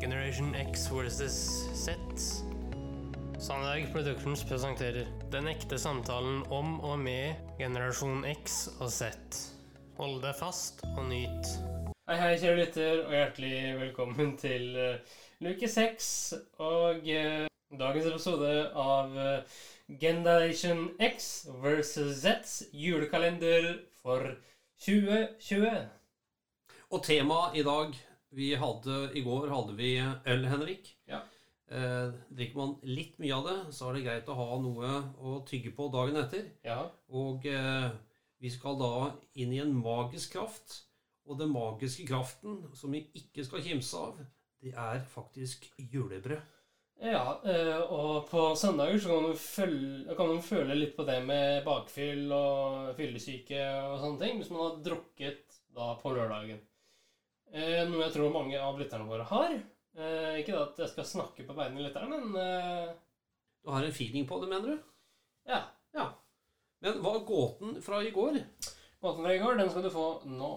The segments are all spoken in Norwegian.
Generation X versus Z. Sandberg Productions presenterer Den ekte samtalen om og med generasjon X og Z. Hold deg fast og nyt. Hei, hei, kjære lytter, og hjertelig velkommen til uh, luke seks og uh, dagens episode av uh, Generation X versus Zs julekalender for 2020. Og temaet i dag vi hadde, I går hadde vi øl, Henrik. Ja. Eh, drikker man litt mye av det, så er det greit å ha noe å tygge på dagen etter. Ja. Og eh, vi skal da inn i en magisk kraft. Og den magiske kraften som vi ikke skal kimse av, det er faktisk julebrød. Ja, eh, og på søndager så kan du, føle, kan du føle litt på det med bakfyll og fyllesyke og sånne ting, hvis man har drukket da på lørdagen. Eh, noe jeg tror mange av lytterne våre har. Eh, ikke at jeg skal snakke på vegne av lytterne, men eh, Du har en feeling på det, mener du? ja. Ja. Men hva er gåten fra i går? Gåten fra i går, den skal du få nå.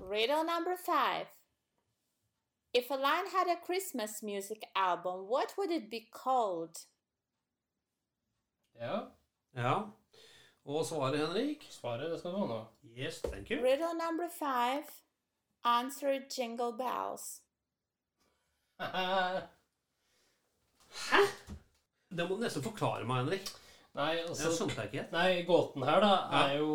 Riddle number five. If a line had a Christmas music album, what would it be called? Ja. Ja. Og svaret, Henrik? Svaret det skal du få nå. Yes, thank you. Riddle number five. Answer jingle bells. Hæ? Det må du nesten forklare meg, Henrik. Nei, Jeg altså skjønte jeg ikke helt. Nei, gåten her da Ja. er jo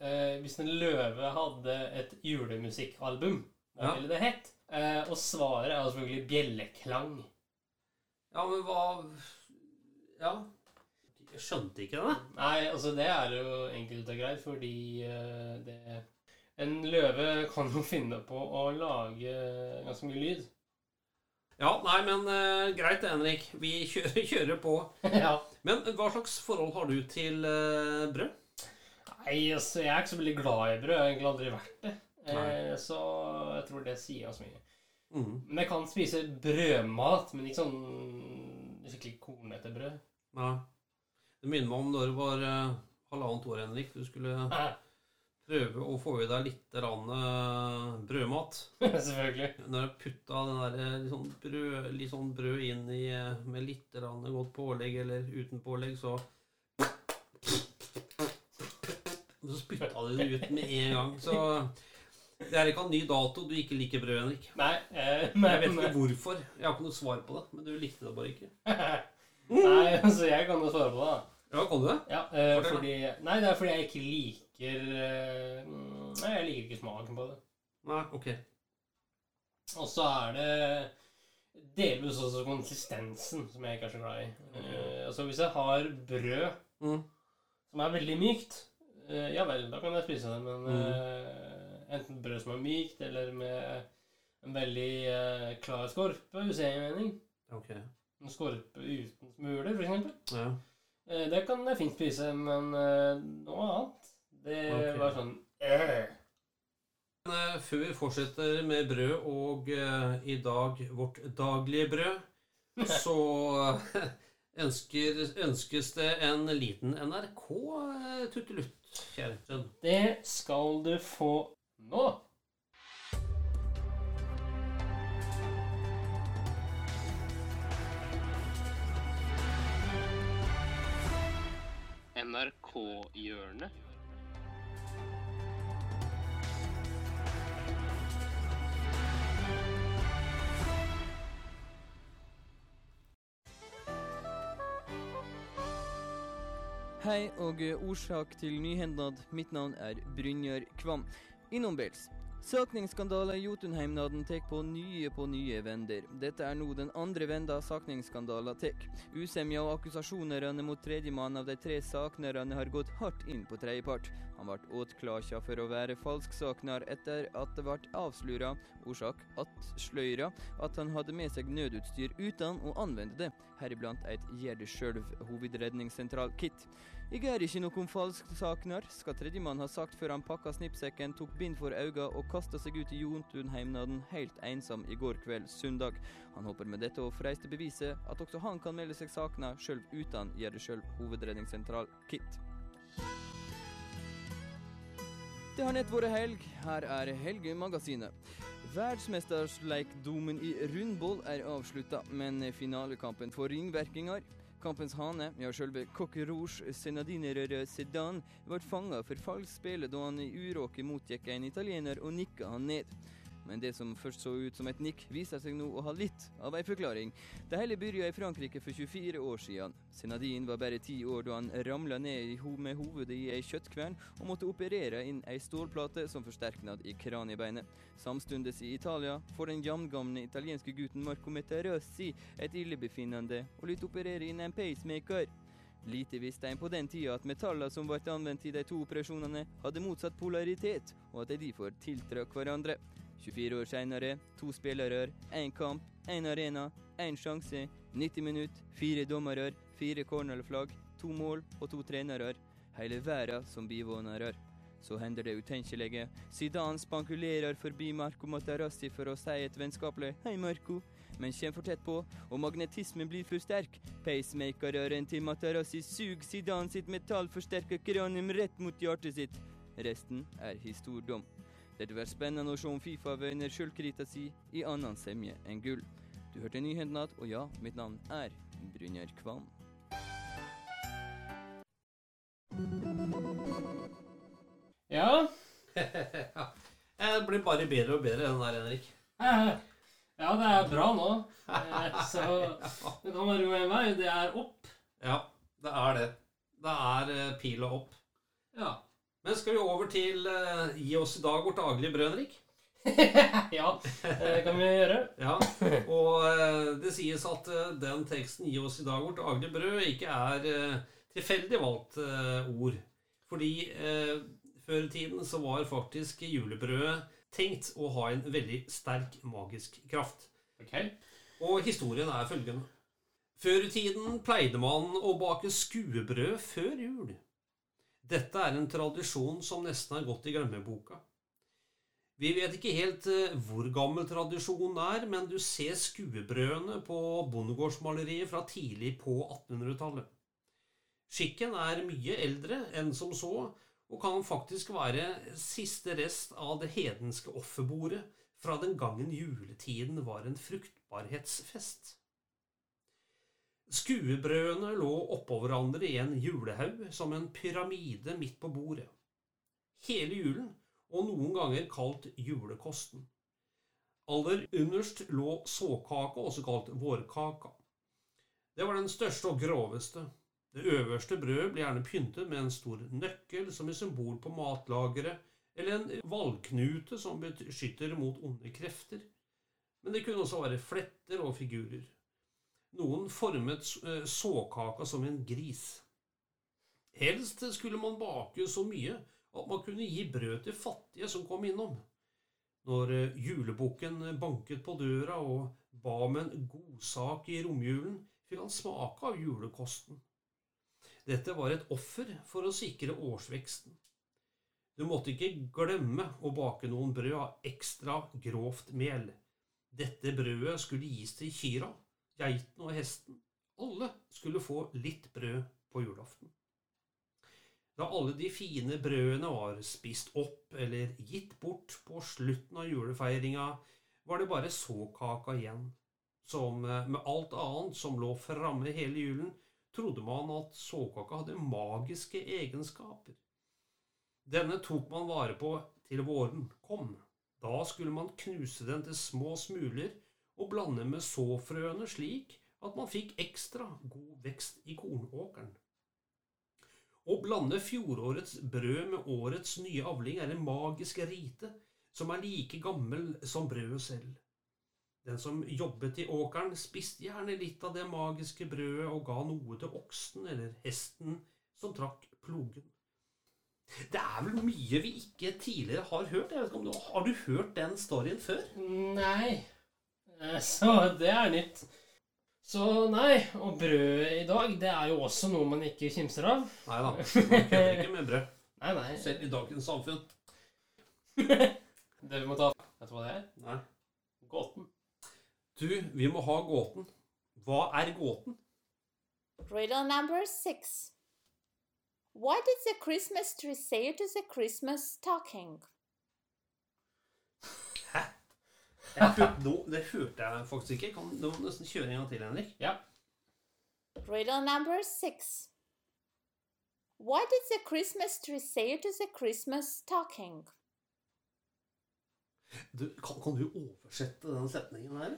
eh, Hvis en løve hadde et julemusikkalbum, hva Ja. ville det hett? Eh, og svaret er selvfølgelig bjelleklang. Ja, men hva Ja. Jeg skjønte ikke det. Nei, altså det er jo enkelt og greit, fordi eh, det En løve kan jo finne på å lage ganske mye lyd. Ja, nei, men uh, greit det, Henrik. Vi kjører, kjører på. ja. Men hva slags forhold har du til uh, brød? Nei, altså jeg er ikke så veldig glad i brød. Jeg har egentlig aldri vært det. Eh, så jeg tror det sier oss mye. Mm. Men jeg kan spise brødmat, men ikke sånn skikkelig kornete brød. Nei. Det minner meg om da du var uh, halvannet år, Henrik. Du skulle prøve å få i deg litt rann, eh, brødmat. Selvfølgelig. Når du putta den der, eh, litt, sånn brød, litt sånn brød inn i, eh, med litt rann godt pålegg eller uten pålegg, så Så spytta du det ut med en gang. Så det er ikke en ny dato du ikke liker brød, Henrik. Nei, eh, Jeg vet ikke hvorfor. Jeg har ikke noe svar på det, men du likte det bare ikke. Nei, altså jeg kan jo svare på det. da. Ja, kan du det? Ja, eh, fordi Nei, det er fordi jeg ikke liker eh, mm, Nei, jeg liker ikke smaken på det. Nei, ok. Og så er det delvis også konsistensen som jeg ikke er så glad i. Eh, altså hvis jeg har brød Mm. som er veldig mykt, uh, ja vel, da kan jeg spise det, men Mm. eh, enten brød som er mykt, eller med en veldig klar skorpe, hvis jeg gir mening. Okay. En skorpe uten smuler, eksempel. Ja. Det kan jeg fint spise, men noe annet Det okay. var sånn øh. Men, eh, Før vi fortsetter med brød og uh, i dag vårt daglige brød, så eh, ønsker, ønskes det en liten NRK-tuttelutt, kjære sønn. Det skal du få nå. NRK-hjørnet. Hei og eh, årsak til nyhendnad. Mitt navn er Brynjar Kvam. Innombels. Sakningsskandalen i Jotunheimnaden tek på nye på nye vender. Dette er nå den andre venda sakningsskandalen tek. Usemja og akkusasjonene mot tredjemann av de tre saknerne har gått hardt inn på tredjepart. Han ble åtklasja for å være falsksaknar etter at det ble avsløra, årsak attsløyra, at han hadde med seg nødutstyr uten å anvende det, heriblant et gjør det sjølv hovedredningssentral-kit. Jeg er ikke noen falsksakner, skal tredjemann ha sagt før han pakka snippsekken, tok bind for øynene og kasta seg ut i Jontunheimnaden helt ensom i går kveld søndag. Han håper med dette å freiste beviset at også han kan melde seg sakna sjøl uten gjør det sjøl hovedredningssentral-kit. Det har nett vært helg. Her er Helgemagasinet. Verdensmesterleikdomen i rundball er avslutta, men finalekampen får ringvirkninger. Kampens hane, ja sjølve Coque Rouge Senadinerøre Sedan, ble fanga for falskt spill da han i uråket motgikk en italiener og nikka han ned. Men det som først så ut som et nikk, viser seg nå å ha litt av ei forklaring. Det hele begynte i Frankrike for 24 år siden. Senadin var bare ti år da han ramla ned med hovedet i ei kjøttkvern og måtte operere inn ei stålplate som forsterknad i kraniebeinet. Samstundes i Italia får den jamgamle italienske gutten Marco Meterossi et illebefinnende og lyt operere inn en pacemaker. Lite visste en på den tida at metallene som ble anvendt i de to operasjonene, hadde motsatt polaritet, og at de derfor tiltrakk hverandre. 24 år seinere, to spillere, én kamp, én arena, én sjanse, 90 minutter, fire dommere, fire cornerflagg, to mål og to trenere. Hele verden som bivånere. Så hender det utenkelige. Zidane spankulerer forbi Marco Materazzi for å si et vennskapelig 'hei, Marco', men kommer for tett på, og magnetismen blir for sterk. Pacemaker-øren til Materazzi suger Zidane sitt metallforsterka kranium rett mot hjertet sitt. Resten er historiedom. Det blir spennende å se om Fifa vinner sjølkrita si i annen semje enn gull. Du hørte nyhetene igjen, og ja, mitt navn er Brynjar Kvam. Ja. Det blir bare bedre og bedre, den der, Henrik. Ja, det er bra nå. Eh, Så det kan bare gå en vei. Det er opp. Ja, det er det. Det er eh, pila opp. Ja. Men skal vi over til uh, Gi oss i dag vårt daglige brød, Henrik? ja, det kan vi gjøre. Ja, og uh, det sies at uh, den teksten 'Gi oss i dag vårt daglige brød' ikke er tilfeldig valgt ord. Fordi før i tiden så var faktisk julebrødet tenkt å ha en veldig sterk magisk kraft. Ok. Og historien er følgende. Før i tiden pleide man å bake skuebrød før jul. Dette er en tradisjon som nesten har gått i glemmeboka. Vi vet ikke helt eh, hvor gammel tradisjonen er, men du ser skuebrødene på bondegårdsmaleriet fra tidlig på 1800-tallet. Skikken er mye eldre enn som så, og kan faktisk være siste rest av det hedenske offerbordet fra den gangen juletiden var en fruktbarhetsfest. Skuebrødene lå oppå hverandre i en julehaug som en pyramide midt på bordet. Hele julen, og noen ganger kalt julekosten. Aller underst lå såkaka, også kalt vårkaka. Det var den største og groveste. Det øverste brødet ble gjerne pyntet med en stor nøkkel som et symbol på matlageret, eller en valgknute som beskytter mot onde krefter. Men det kunne også være fletter og figurer. Noen formet eh, såkaka som en gris. Helst skulle man bake så mye at man kunne gi brød til fattige som kom innom. Når eh, julebukken banket på døra og ba om en godsak i romjulen, fikk han smake av julekosten. Dette var et offer for å sikre årsveksten. Du måtte ikke glemme å bake noen brød av ekstra grovt mel. Dette brødet skulle gis til kyra, geiten og hesten. Alle skulle få litt brød på julaften. Da alle de fine brødene var spist opp eller gitt bort på slutten av julefeiringa, var det bare såkaka igjen. Som med alt annet som lå framme hele julen, trodde man at såkaka hadde magiske egenskaper. Denne tok man vare på til våren kom. Da skulle man knuse den til små smuler og blande med såfrøene slik at man fikk ekstra god vekst i kornåkeren. Å blande fjorårets brød med årets nye avling er en magisk rite som er like gammel som brødet selv. Den som jobbet i åkeren, spiste gjerne litt av det magiske brødet og ga noe til oksen eller hesten som trakk plogen. Det er vel mye vi ikke tidligere har hørt. Jeg vet ikke om du, Har du hørt den storyen før? Nei. Eh, Så det er nytt. Så nei, og brød i dag, det er jo også noe man ikke kimser av. Nei da, man kødder ikke med brød. Nei, nei. Selv i dagens samfunn. Det vi må ta Vet du hva det er? Nei. Gåten. Du, vi må ha gåten. Hva er gåten? Riddle number six. What did the Christmas tree say to the Christmas stocking? Jeg hørte, nå, det hørte jeg faktisk ikke. Kan, du må nesten kjøre en gang til, Henrik. Ja. Riddle number six. What did the Christmas tree say to the Christmas stocking? Du, kan, kan du oversette den setningen her?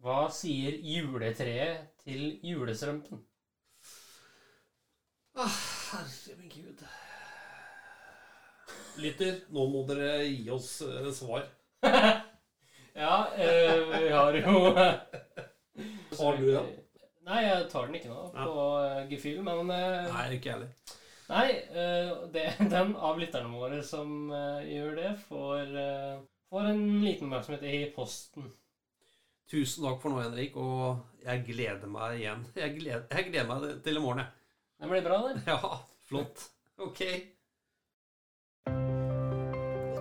Hva sier juletreet til julestrømpen? Ah, herre min gud. Lytter, nå må dere gi oss eh, svar. eh, har du den? Nei, jeg tar den ikke nå på ja. gefühl, men eh, Nei, ikke heller. Nei, det det, den av lytterne våre som eh, gjør det, får, eh, får en liten oppmerksomhet i posten. Tusen takk for nå, Henrik, og jeg gleder meg igjen. Jeg gleder, jeg gleder meg til i morgen, jeg. Det blir bra, det. Ja, flott. Ok.